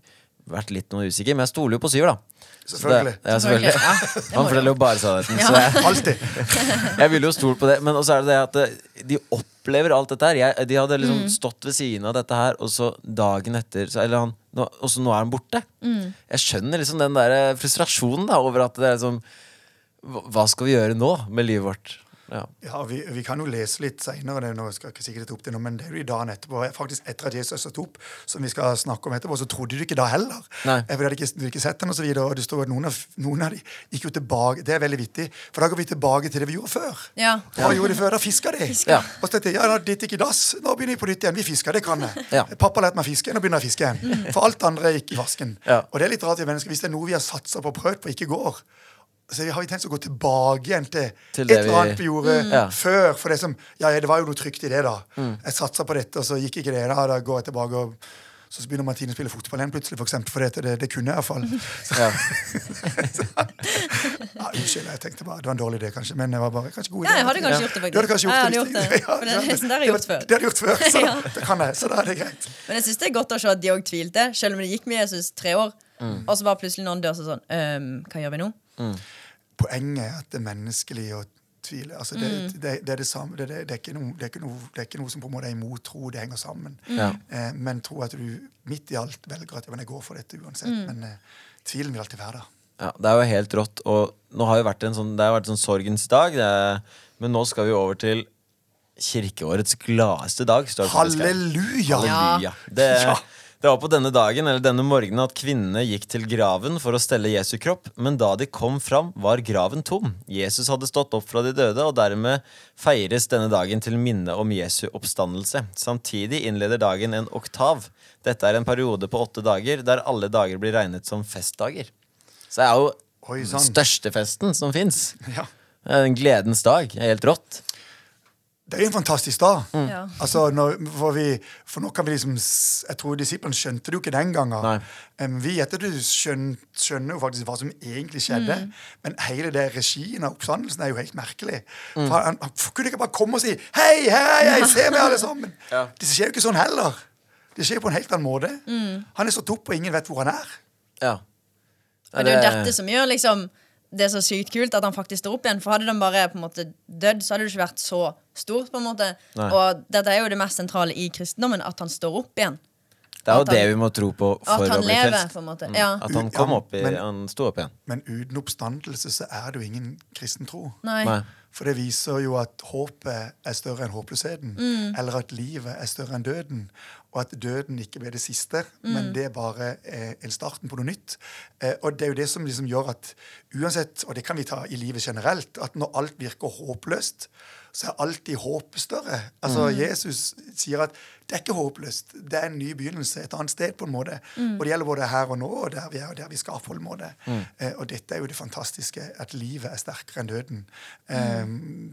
vært litt noe usikker. Men jeg stoler jo på Syver, da. Selvfølgelig. det-. Ja, selvfølgelig. Selvfølgelig. Ja, Han forteller jo bare sannheten. Så Ja. jeg, Alltid. jeg ville jo stolt på det. Men også er det det at eh, de opplever alt dette her. Jeg, de hadde liksom Mm. stått ved siden av dette her, og så dagen etter så, Eller han nå, Og så nå er han borte. Mm. Jeg skjønner liksom den der frustrasjonen da over at det er liksom hva skal vi gjøre nå med livet vårt? Ja. Ja, vi, vi kan jo lese litt seinere, nå skal jeg ikke sikkert opp det nå, men det er jo i dagen etterpå. Faktisk etter at Jesus er stått opp, som vi skal snakke om etterpå, så trodde du ikke da heller. Nei. Eh, hadde ikke, du hadde ikke sett den, og så videre. Og det står at noen av, noen av de gikk jo tilbake. Det er veldig vittig, for da går vi tilbake til det vi gjorde før. Ja. Hva gjorde de før? Da fiska de. Ja. Og så tenkte jeg, ja, dit gikk i dass. Nå begynner vi på nytt igjen. Vi fisker, det kan jeg. Ja. Pappa lærte meg å fiske, nå begynner jeg å fiske igjen. For alt andre gikk i vasken. Ja. Og det er litt rart mennesker. Hvis det er noe vi har satsa på og prøvd på, ikke går, så har vi tenkt å gå tilbake igjen til, Til et eller annet vi gjorde mm. før. For det, som, ja, ja, det var jo noe trygt i det, da. Mm. Jeg satsa på dette, og så gikk ikke det. Da, da går jeg tilbake og så begynner Martine å spille fotball igjen plutselig, for eksempel, for det, det, det kunne jeg iallfall. Ja. Ja, unnskyld, jeg tenkte bare det var en dårlig idé, kanskje. Men jeg var bare kanskje god idé. Ja, jeg hadde kanskje gjort det, Du hadde faktisk. kanskje gjort jeg det. hadde det. Ja, det, ja. det, det har jeg gjort før. Det har jeg gjort før, så Ja. det kan jeg. Så da er det greit. Men jeg synes det er godt å se at de òg tvilte, selv om det gikk mye, jeg synes tre år. Mm. Og så bare plutselig noen dør sånn «Ehm, Hva gjør vi nå? Poenget er at det er menneskelig å tvile. Altså, det, Mm. det, det er det samme. Det, det, det, er ikke noe, det, er ikke noe, det er ikke noe som på en måte er imot tro. Det henger sammen. Ja. Eh, men tro at du midt i alt velger at ja, men jeg går for dette uansett. Mm. Men eh, tvilen vil alltid være der. Ja, det er jo helt rått. Og nå har jo vært en sånn, det har vært en sånn sorgens dag. Det er, men nå skal vi over til kirkeårets gladeste dag. Halleluja! Halleluja. Det, Ja. Det var på denne dagen eller denne morgenen at kvinnene gikk til graven for å stelle Jesu kropp, men da de kom fram, var graven tom. Jesus hadde stått opp fra de døde, og dermed feires denne dagen til minne om Jesu oppstandelse. Samtidig innleder dagen en oktav. Dette er en periode på åtte dager der alle dager blir regnet som festdager. Så det er jo Oi, den største festen som fins. Ja. En gledens dag. Det er helt rått. Det er jo en fantastisk dag. Ja. Altså, når, for, vi, for nå kan vi liksom Jeg tror disiplene skjønte det jo ikke den gangen. Um, vi etter det skjønner, skjønner jo faktisk hva som egentlig skjedde. Men hele det regien av oppstandelsen er jo helt merkelig. For han, han kunne ikke bare komme og si 'Hei, hei, hei, se meg, alle sammen'. Ja. Det skjer jo ikke sånn heller. Det skjer på en helt annen måte. Han er stått opp, og ingen vet hvor han er. Ja. Men det er jo dette som gjør liksom det er så sykt kult at han faktisk står opp igjen. For hadde den bare på en måte dødd, så hadde det ikke vært så stort. på en måte Nei. Og dette er jo det mest sentrale i kristendommen, at han står opp igjen. Det er jo det vi må tro på for å bli frelst. på. Ja. At han kom opp i men- Han sto opp igjen. Men uten oppstandelse så er det jo ingen kristen tro. Nei. Nei. For det viser jo at håpet er større enn håpløsheten. Mm. Eller at livet er større enn døden. Og at døden ikke ble det siste, Mm. men det bare er starten på noe nytt. Eh, og det er jo det som liksom gjør at uansett, og det kan vi ta i livet generelt, at når alt virker håpløst, så er alltid håpet større. Altså Mm. Jesus sier at det er ikke håpløst. Det er en ny begynnelse et annet sted. på en måte. Mm. Og det gjelder både her og nå, og der vi er, og der vi skal på en måte. Eh, og dette er jo det fantastiske, at livet er sterkere enn døden. Eh,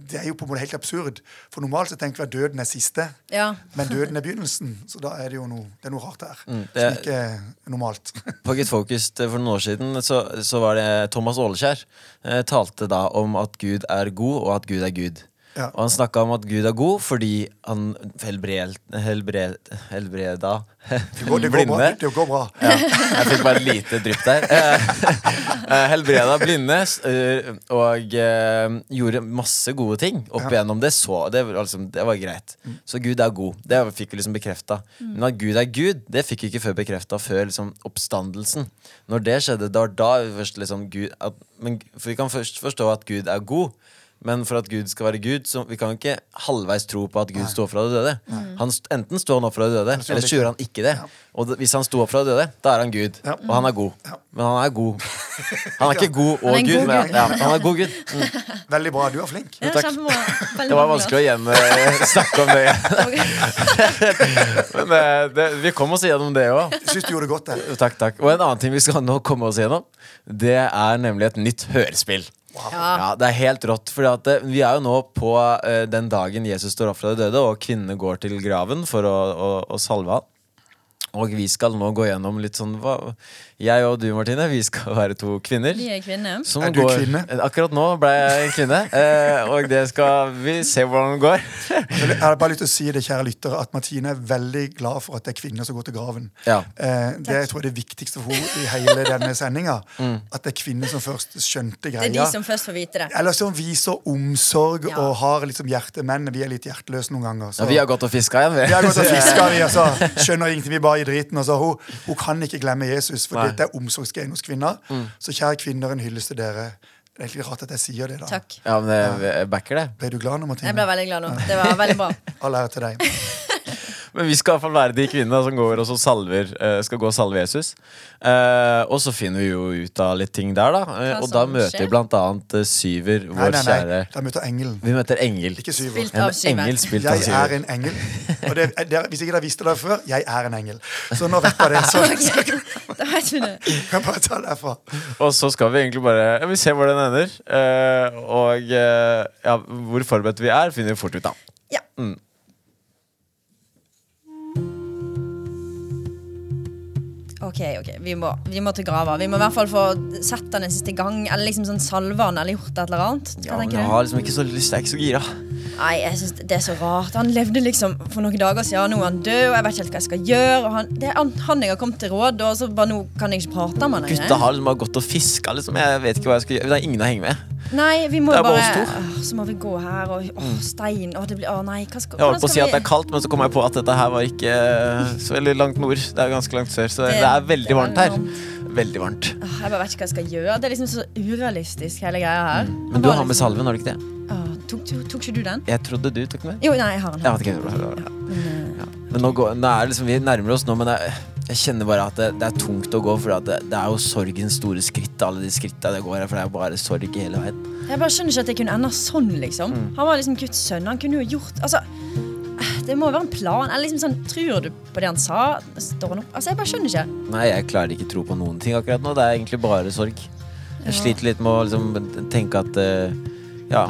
det er jo på en måte helt absurd. For normalt så tenker vi at døden er siste, Ja. men døden er begynnelsen. Så da er det jo noe, det er noe rart her. det Som er- ikke er normalt. På Get Focused for noen år siden så, så var det Thomas Ålekjær eh, talte da om at Gud er god, og at Gud er Gud. Ja. Og han snakka om at Gud er god fordi han helbred, helbred, helbreda Det går, det, går bra, det går bra. Ja, jeg fikk bare et lite drypp der. Eh, eh, Helbreda blinde eh, og gjorde masse gode ting opp igjennom. Det så, det var, liksom, det var greit. Så Gud er god. Det fikk vi liksom bekrefta. Men at Gud er Gud, det fikk vi ikke før bekrefta før liksom, oppstandelsen. Når det skjedde, da, var da først liksom Gud at, men, For vi kan først forstå at Gud er god. Men for at Gud skal være Gud, så vi kan jo ikke halvveis tro på at Gud står opp fra de døde. Han, st- enten står han opp fra de døde, eller så gjør han ikke det. Og hvis han sto opp fra de døde, da er han Gud. Og han er god. Men han er god. Han er ikke god og Gud, men ja, han er god Gud. Mm. Veldig bra. Du er flink. Ja, takk. Det var vanskelig å igjen eh, snakke om det. Men eh, det, vi kom oss gjennom det òg. Syns du gjorde det godt. det. Takk, takk. Og en annen ting vi skal nå komme oss gjennom, det er nemlig et nytt hørespill. Ja. Ja, Det er helt rått. For vi er jo nå på uh, den dagen Jesus står opp fra de døde, og kvinnene går til graven for å, å, å salve han. Og vi skal nå gå gjennom litt sånn hva, Jeg og du, Martine, vi skal være to kvinner. Vi er kvinne som Er du går- kvinne? Akkurat nå ble jeg en kvinne. Eh, og det skal vi se hvordan det går. Jeg har bare lyst til å si det, kjære lyttere, at Martine er veldig glad for at det er kvinner som går til graven. Ja. Eh, det jeg tror jeg er det viktigste for henne i hele denne sendinga. Mm. At det er kvinner som først skjønte greia. Det er de som først får vite det. Eller som viser omsorg Ja. og har liksom hjerte. Menn vi er litt hjerteløse noen ganger. Så. Ja, vi har gått og fiska igjen, vi. Vi har gått og fiska, vi. Altså. Skjønner ingenting, vi bare i driten. Altså. Hun, hun kan ikke glemme Jesus, for dette er omsorgsgreien hos kvinner. Så kjære kvinner, en hyllest til dere. Det er egentlig rart at jeg sier det. da Takk. Ja, men jeg backer det. Ble du glad nå, Martine? Jeg ble veldig glad nå. Det var veldig bra. All ære til deg. Men vi skal i hvert fall være de kvinnene som går og så salver eh, skal gå og salve Jesus. Eh, og så finner vi jo ut av litt ting der, da. Eh, Hva og da møter vi blant annet Syver, Nei, vår nei, nei. kjære Da møter engelen. Vi møter Engel. Ikke syver. Spilt En engel spilt av Syver. Jeg er en engel. Og det, det, hvis ikke dere visste det før, jeg er en engel. Så nå vet dere det. Så okay. Da vet vi det. kan bare ta det herfra. Og så skal vi egentlig bare ja, Vi ser hvor den ender. Eh, og ja, hvor forberedt vi er, finner vi fort ut av. Ja. Mm. Ok, ok, vi må, vi må til grava. Vi må i hvert fall få sett den en siste gang. Eller liksom sånn salve han, eller gjort et eller annet. Ja, men jeg har liksom ikke så lyst, jeg er ikke så gira. Nei, jeg synes det er så rart. Han levde liksom for noen dager siden, nå er han død, og jeg vet ikke helt hva jeg skal gjøre. Og han, det er han, jeg har kommet til råd, og så bare nå kan jeg ikke prate med han Gutta lenger. har liksom bare gått og fiska. Liksom. Jeg vet ikke hva jeg skal gjøre. Det er ingen å henge med. Nei, vi må Det er bare bare. Åh, Så må vi gå her, og åh, stein Åh, det blir Å nei, hva skal, Jeg holdt på å si vi... at det er kaldt, men så kom jeg på at dette her var ikke eh, så veldig langt nord. Det er ganske langt sør, så det, Det- er veldig det er varmt her. Veldig varmt. Åh, Jeg bare vet ikke hva jeg skal gjøre. Det er liksom så urealistisk, hele greia her. Mm. Men du har med salven, har du ikke det? Åh, tok, tok, tok ikke du den? Jeg trodde du tok den med. Jo, nei, jeg har den. Jeg vet ikke. Men, Ja. Men nå, går, nå er liksom, vi nærmer oss nå, men jeg, jeg kjenner bare at det, det er tungt å gå. For at det, det er jo sorgens store skritt, alle de skrittene det går her. For det er bare sorg hele veien. Jeg bare skjønner ikke at det kunne ende sånn, liksom. Mm. Han var liksom Guds sønn. Han kunne jo gjort Altså, det må jo være en plan. Eller liksom sånn, Tror du på det han sa? Står han opp? Altså, jeg bare skjønner ikke. Nei, jeg klarer ikke å tro på noen ting akkurat nå. Det er egentlig bare sorg. Jeg sliter litt med å liksom tenke at uh, Ja.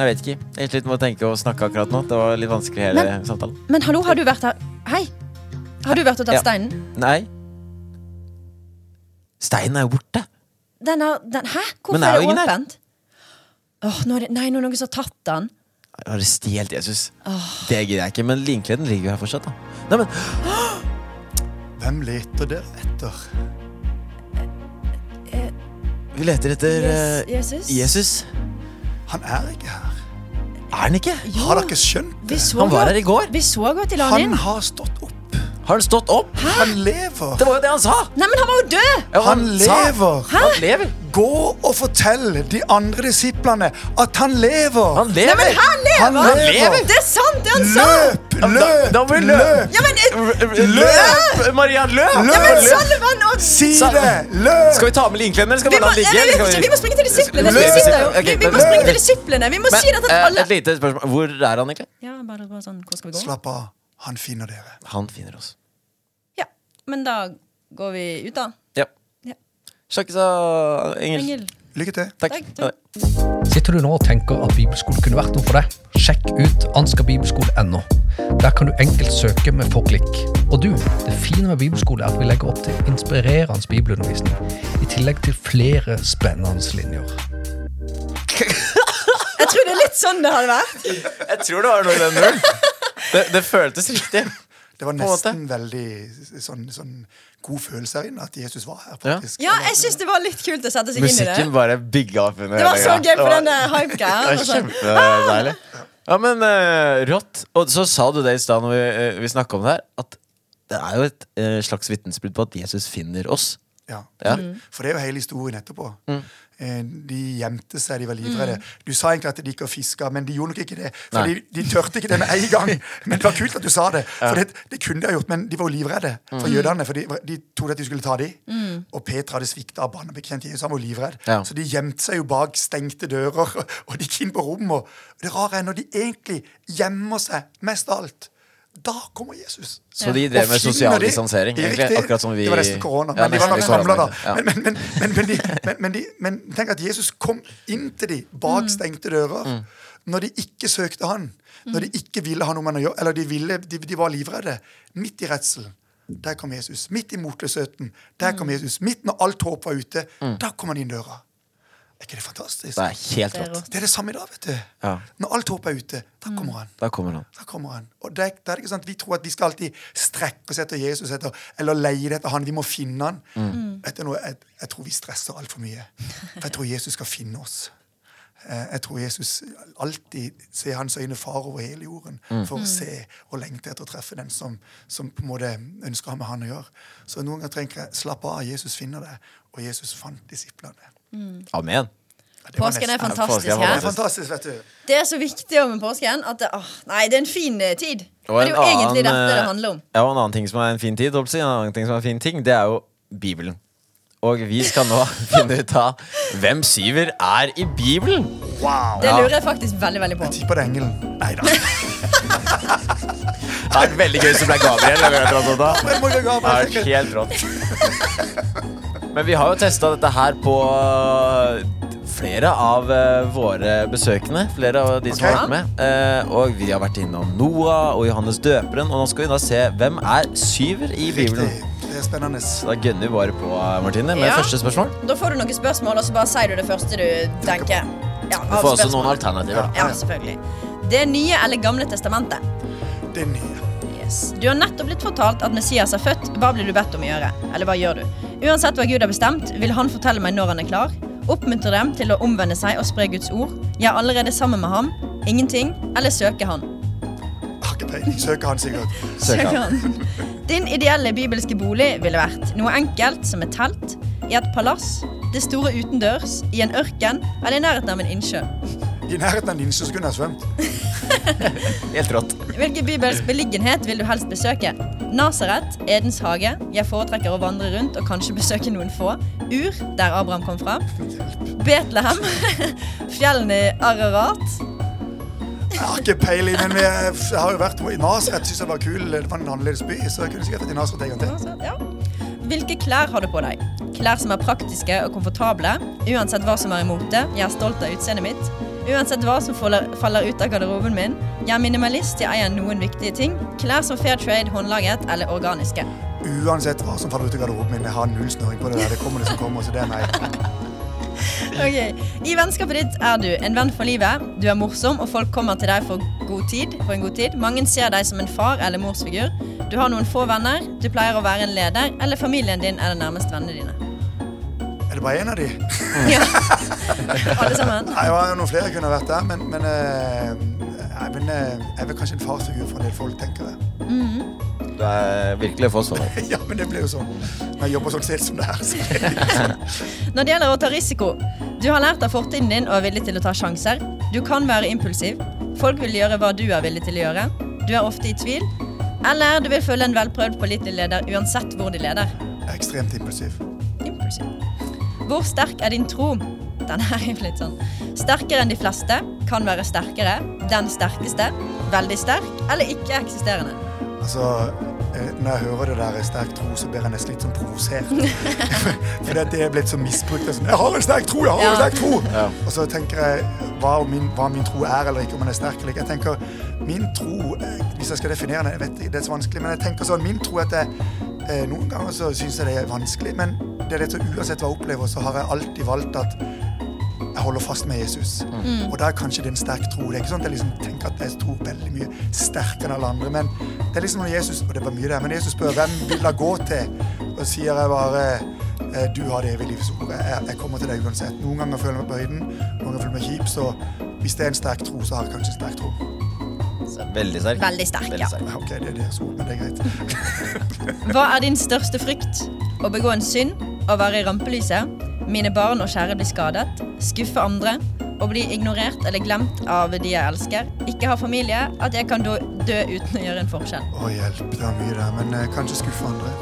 Jeg vet ikke. Jeg sliter med å tenke og snakke akkurat nå. Det var litt vanskelig hele Men- samtalen. Men hallo, har du vært her? Hei! Har du vært og tatt Ja. steinen? Nei. Steinen er jo borte. Den er, den, hæ? Hvorfor er er det åpent? Åh, nå er det, nei, nå er det noen som har tatt den. Jeg Har det stjålet Jesus? Det gidder jeg ikke. Men linkleden ligger jo her fortsatt. da Nei, men Hvem leter dere etter? Vi leter etter Yes, eh, Jesus? Jesus. Han er ikke her. Er han ikke? Jo, Har dere skjønt vi det? så Han var her i går. Vi så godt i landet. han Han inn. har stått opp. Har han stått opp? Han lever. Det var jo det han sa! Nei, men han var jo død! Ja, Han sa- lever. Han lever. Gå og fortell de andre disiplene at han lever. Han lever. Nei, men han lever! Han lever. Det er sant, det han sa! Løp! Løp! da da vi løp! Ja, men løp. Løp! Maria, løp! Løp! ja, men Salvan og Si det! Løp! Skal vi ta med linkleden, eller skal vi vi la den ligge? skal ikke, vi må springe til disiplene. Løp! Vi, sitter vi, vi men- må springe til disiplene. Vi må si det til eh, alle. Et lite spørsmål. Hvor er han egentlig? Ja, bare, bare sånn, hvor skal vi gå? Slapp av. Han finner dere. Han finner oss. Men da går vi ut, da. Ja. Ja. Sjakkes av Engel. Engel. Lykke til. Takk. Takk. Sitter du nå og tenker at bibelskole kunne vært noe for deg? Sjekk ut anskabibelskole.no. Der kan du enkelt søke med få klikk. Og du, det fine med bibelskole er at vi legger opp til inspirerende bibelundervisning, i tillegg til flere spennende linjer. Jeg tror det er litt sånn det hadde vært. Jeg tror det var noe i den duren. Det, det føltes riktig. Det var nesten veldig sånn, sånn god følelse her inne at Jesus var her, faktisk. Ja, jeg syns det var litt kult å sette seg inn i det. Musikken bare bygga opp under Det var hele så greia. gøy var- den hype-greia. Er sånn. kjempedeilig. Ja, men uh, rått. Og så sa du det i stad når vi, uh, vi snakka om det her, at det er jo et uh, slags vitnesbyrd på at Jesus finner oss. Ja. Ja. For det er jo hele historien etterpå. Mm. Eh, De gjemte seg, de var livredde. Du sa egentlig at de gikk og fiska, men de gjorde nok ikke det. For de, de tørte ikke det med en gang. Men det var kult at du sa det. For det, det kunne de ha gjort, men de var jo livredde for Mm. jødene. For de, de trodde at de skulle ta dem. Og Peter hadde svikta av barnebekjent Jesus. Han var livredd. Ja. Så de gjemte seg jo bak stengte dører, og de gikk inn på rommet. Det rare er når de egentlig gjemmer seg mest av alt, da kommer Jesus. Så de drev med sosial distansering, er. Akkurat som vi Det var nesten korona. Ja, Men de var nok samla, da. Men, men, men, men, men, de, men, men, de, men tenk at Jesus kom inn til de bak stengte dører. Mm. Når de ikke søkte han. Når de ikke ville ha noe med han å gjøre. Eller de, ville, de, de var livredde. Midt i redselen. Der kom Jesus. Midt i motløsheten. Der kom Jesus. Midt når alt håp var ute. Da kom han inn døra. Er ikke det fantastisk? Mm. Det er helt rått. Det er det samme i dag, vet du. Ja. Når alt håp er ute, da kommer han. Da kommer han. Da kommer han. Og det, det er ikke sant, Vi tror at vi skal alltid strekke oss etter Jesus etter, eller leie etter han. Vi må finne han. Mm. Vet du noe? Jeg, jeg tror vi stresser altfor mye. For jeg tror Jesus skal finne oss. Eh, Jeg tror Jesus alltid ser hans øyne far over hele jorden Mm. for å se og lengte etter å treffe den som, som på en måte ønsker å ha med han å gjøre. Så noen ganger trenger jeg slappe av. Jesus finner det, og Jesus fant disiplene. Amen. Det var Påsken er fantastisk påsken er Det er fantastisk, vet du. Det er så viktig om med påsken at det, åh, Nei, det er en fin eh, tid. Og Men det er jo en egentlig annen, dette det eh, handler om. Ja, og en annen ting som er en fin tid, holdt på å si, en annen ting som er en fin ting, det er jo Bibelen. Og vi skal nå finne ut av hvem syver er i Bibelen. Wow! Det lurer jeg faktisk veldig veldig på. Jeg tipper det er engelen. Nei da. Det er veldig gøy hvis det ble Gabriel. eller et sånt da. Det er helt rått. Men vi har jo testa dette her på flere av eh, våre besøkende. Flere av de som okay. har vært med. Eh, og vi har vært innom Noah og Johannes døperen. Og nå skal vi da se hvem er syver i Bibelen. Det er spennende. Da gønner vi bare på, Martine, med Ja. første spørsmål. Da får du noen spørsmål, og så bare sier du det første du tenker. Ja, Du får også spørsmål. noen alternativer. Ja, selvfølgelig. Det nye eller gamle testamentet? Det nye. Yes. Du har nettopp blitt fortalt at Messias er født. Hva blir du bedt om å gjøre? Eller hva gjør du? Uansett hva Gud har bestemt, vil han fortelle meg når han er klar. Oppmuntre dem til å omvende seg og spre Guds ord. Jeg er allerede sammen med ham. Ingenting. Eller søke han. Søker han sikkert. Søker han. Din ideelle bibelske bolig ville vært noe enkelt som et telt, i et palass, det store utendørs, i en ørken eller i nærheten av en innsjø. I nærheten av en innsjø så kunne jeg svømt. Helt rått. Hvilken bibelsk beliggenhet vil du helst besøke? Nasaret, Edens hage. Jeg foretrekker å vandre rundt og kanskje besøke noen få. Ur, der Abraham kom fra. Betlehem. Fjellene i Ararat. Jeg har ikke peiling, men vi, jeg har jo vært i Nasaret. Syns jeg var kul. Det var en annerledes by, så jeg kunne sikkert vært i Nasaret en gang til. Ja. Hvilke klær har du på deg? Klær som er praktiske og komfortable. Uansett hva som er imot det. Jeg er stolt av utseendet mitt. Uansett hva som faller, ut av garderoben min. Jeg er minimalist, jeg eier noen viktige ting. Klær som fair trade, håndlaget eller organiske. Uansett hva som faller ut av garderoben min, jeg har null snøring på det der. Det kommer det som kommer, så det er meg. Ok, I vennskapet ditt er du en venn for livet. Du er morsom, og folk kommer til deg for, god tid, for en god tid. Mange ser deg som en far- eller morsfigur. Du har noen få venner. Du pleier å være en leder, eller familien din er de nærmeste vennene dine. Er det bare én av de? Ja. Alle sammen. Nei, det var jo noen flere kunne vært der, men, men, eh, nei, men eh, jeg vil, kanskje en farsfigur for en del folk, tenker jeg. Du er virkelig Foss. Håvard. Ja, men det blir jo sånn. Når jeg jobber sånn selv som det her. Så er liksom. Når det gjelder å ta risiko Du har lært av fortiden din og er villig til å ta sjanser. Du kan være impulsiv. Folk vil gjøre hva du er villig til å gjøre. Du er ofte i tvil. Eller du vil følge en velprøvd pålitelig leder uansett hvor de leder. Jeg er ekstremt impulsiv. Impulsiv. Hvor sterk er din tro? Den er jo litt sånn. Sterkere enn de fleste. Kan være sterkere. Den sterkeste. Veldig sterk. Eller ikke-eksisterende. Altså, eh, Når jeg hører det der sterk tro, så blir jeg nesten litt sånn provosert. For det er blitt så misbrukt. Sånn, 'Jeg har en sterk tro! jeg har Ja. en sterk tro!' Ja. Og så tenker jeg hva min, hva min tro er, eller ikke, om den er sterk eller ikke. Jeg tenker, min tro, eh, Hvis jeg skal definere den, jeg vet det er så vanskelig, men jeg tenker sånn, min tro er at jeg, eh, Noen ganger så syns jeg det er vanskelig, men det er det så uansett hva jeg opplever, så har jeg alltid valgt at jeg holder fast med Jesus. Og da er kanskje det en sterk tro. Det er ikke sånn at jeg liksom tenker at jeg tror veldig mye sterkere enn alle andre. Men det er liksom når Jesus og det var mye der, men Jesus spør hvem vil jeg gå til, og sier jeg bare eh, du har det evige livs ord. Jeg, jeg kommer til deg uansett. Noen ganger føler jeg meg på høyden, noen ganger føler jeg meg kjip. Så hvis det er en sterk tro, så har jeg kanskje en sterk tro. Veldig sterk. Veldig sterk, ja. Ja, Ok, det er deres ord, men det er greit. Hva er din største frykt? Å begå en synd? Å være i rampelyset? Mine barn og kjære blir skadet? Skuffe andre? Å bli ignorert eller glemt av de jeg elsker? Ikke ha familie? At jeg kan dø, dø uten å gjøre en forskjell? Å, hjelp. Det var mye der. Men eh, kanskje skuffe andre.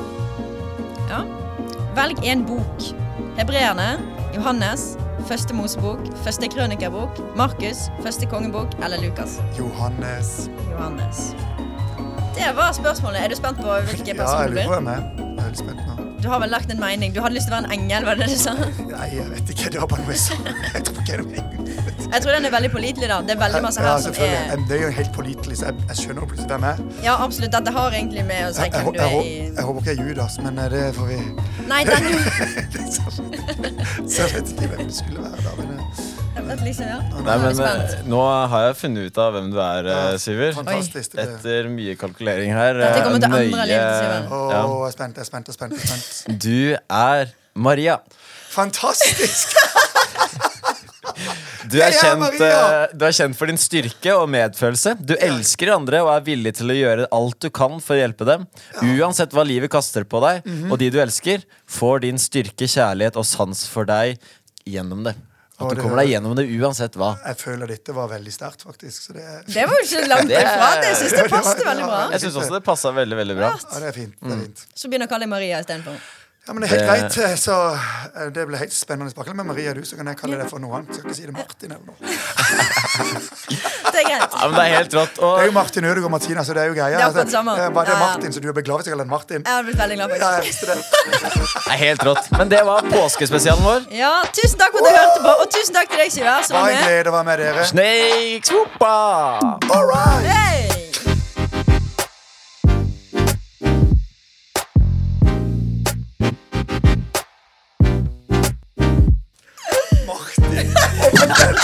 Ja. Velg en bok. Hebreerne, Johannes, Første Mosebok, Første Krønikerbok, Markus, Første kongebok eller Lukas. Johannes. Johannes. Det var spørsmålet. Er du spent på hvilke Ja, personer jeg du lurer blir? på hvem jeg er. Jeg er veldig spent nå. Du har vel lagt en mening. Du hadde lyst til å være en engel, var det det du sa? Nei, jeg vet ikke. Det var bare noe jeg sa. Jeg tror ikke det noe Jeg tror den er veldig pålitelig, da. Det er veldig masse Ja, her som selvfølgelig. er Det er jo helt pålitelig, så jeg, jeg skjønner jo plutselig hvem jeg er. Ja, absolutt. Dette har egentlig med å si Jeg, jeg, hvem du er i jeg håper ikke jeg er Judas, men eh, det får vi Nei, den Så jeg vet ikke hvem det skulle være da. Men, eh, Jeg liksom, ja. Nei, men eh, Nå har jeg funnet ut av hvem du er, eh, Syver. Etter mye kalkulering her. Dette eh, kommer til nøye- livet til Syver. Å, Ja. jeg er spent, jeg er spent, jeg er spent. Jeg er spent. Du er Maria. Fantastisk! Du er, er kjent, Maria! du er kjent for din styrke og medfølelse. Du elsker andre og er villig til å gjøre alt du kan for å hjelpe dem. Uansett hva livet kaster på deg, Mhm. og de du elsker, får din styrke, kjærlighet og sans for deg gjennom det. At du kommer deg gjennom det uansett hva. Jeg føler dette var veldig sterkt, faktisk. Så det, Det var jo ikke langt Det ifra. Det jeg synes det passet veldig bra. Jeg syns også det passa veldig veldig bra. ja, det er fint. Det er fint. Så begynner å kalle deg Maria istedenfor. Ja, men det er helt Det- greit. Så eh, det ble helt spennende. Sparkle Men Maria, du, så kan jeg kalle det for noe annet. Skal ikke si det Martin eller noe. Det er greit. Ja, men det er helt rått. Det er jo Martin Ødegaard og Martina, så det er jo greia. Det er akkurat det samme. Bare det er. Martin, så du blir glad hvis jeg kaller deg Martin. Jeg har blitt veldig glad, Ja, jeg visste det. det er helt rått. Men det var påskespesialen vår. Ja, tusen takk for at du hørte på, og tusen takk til deg, Syver, som Bare en glede å være med dere. Snakes! All right! Hey!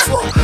Martin. Og Derfor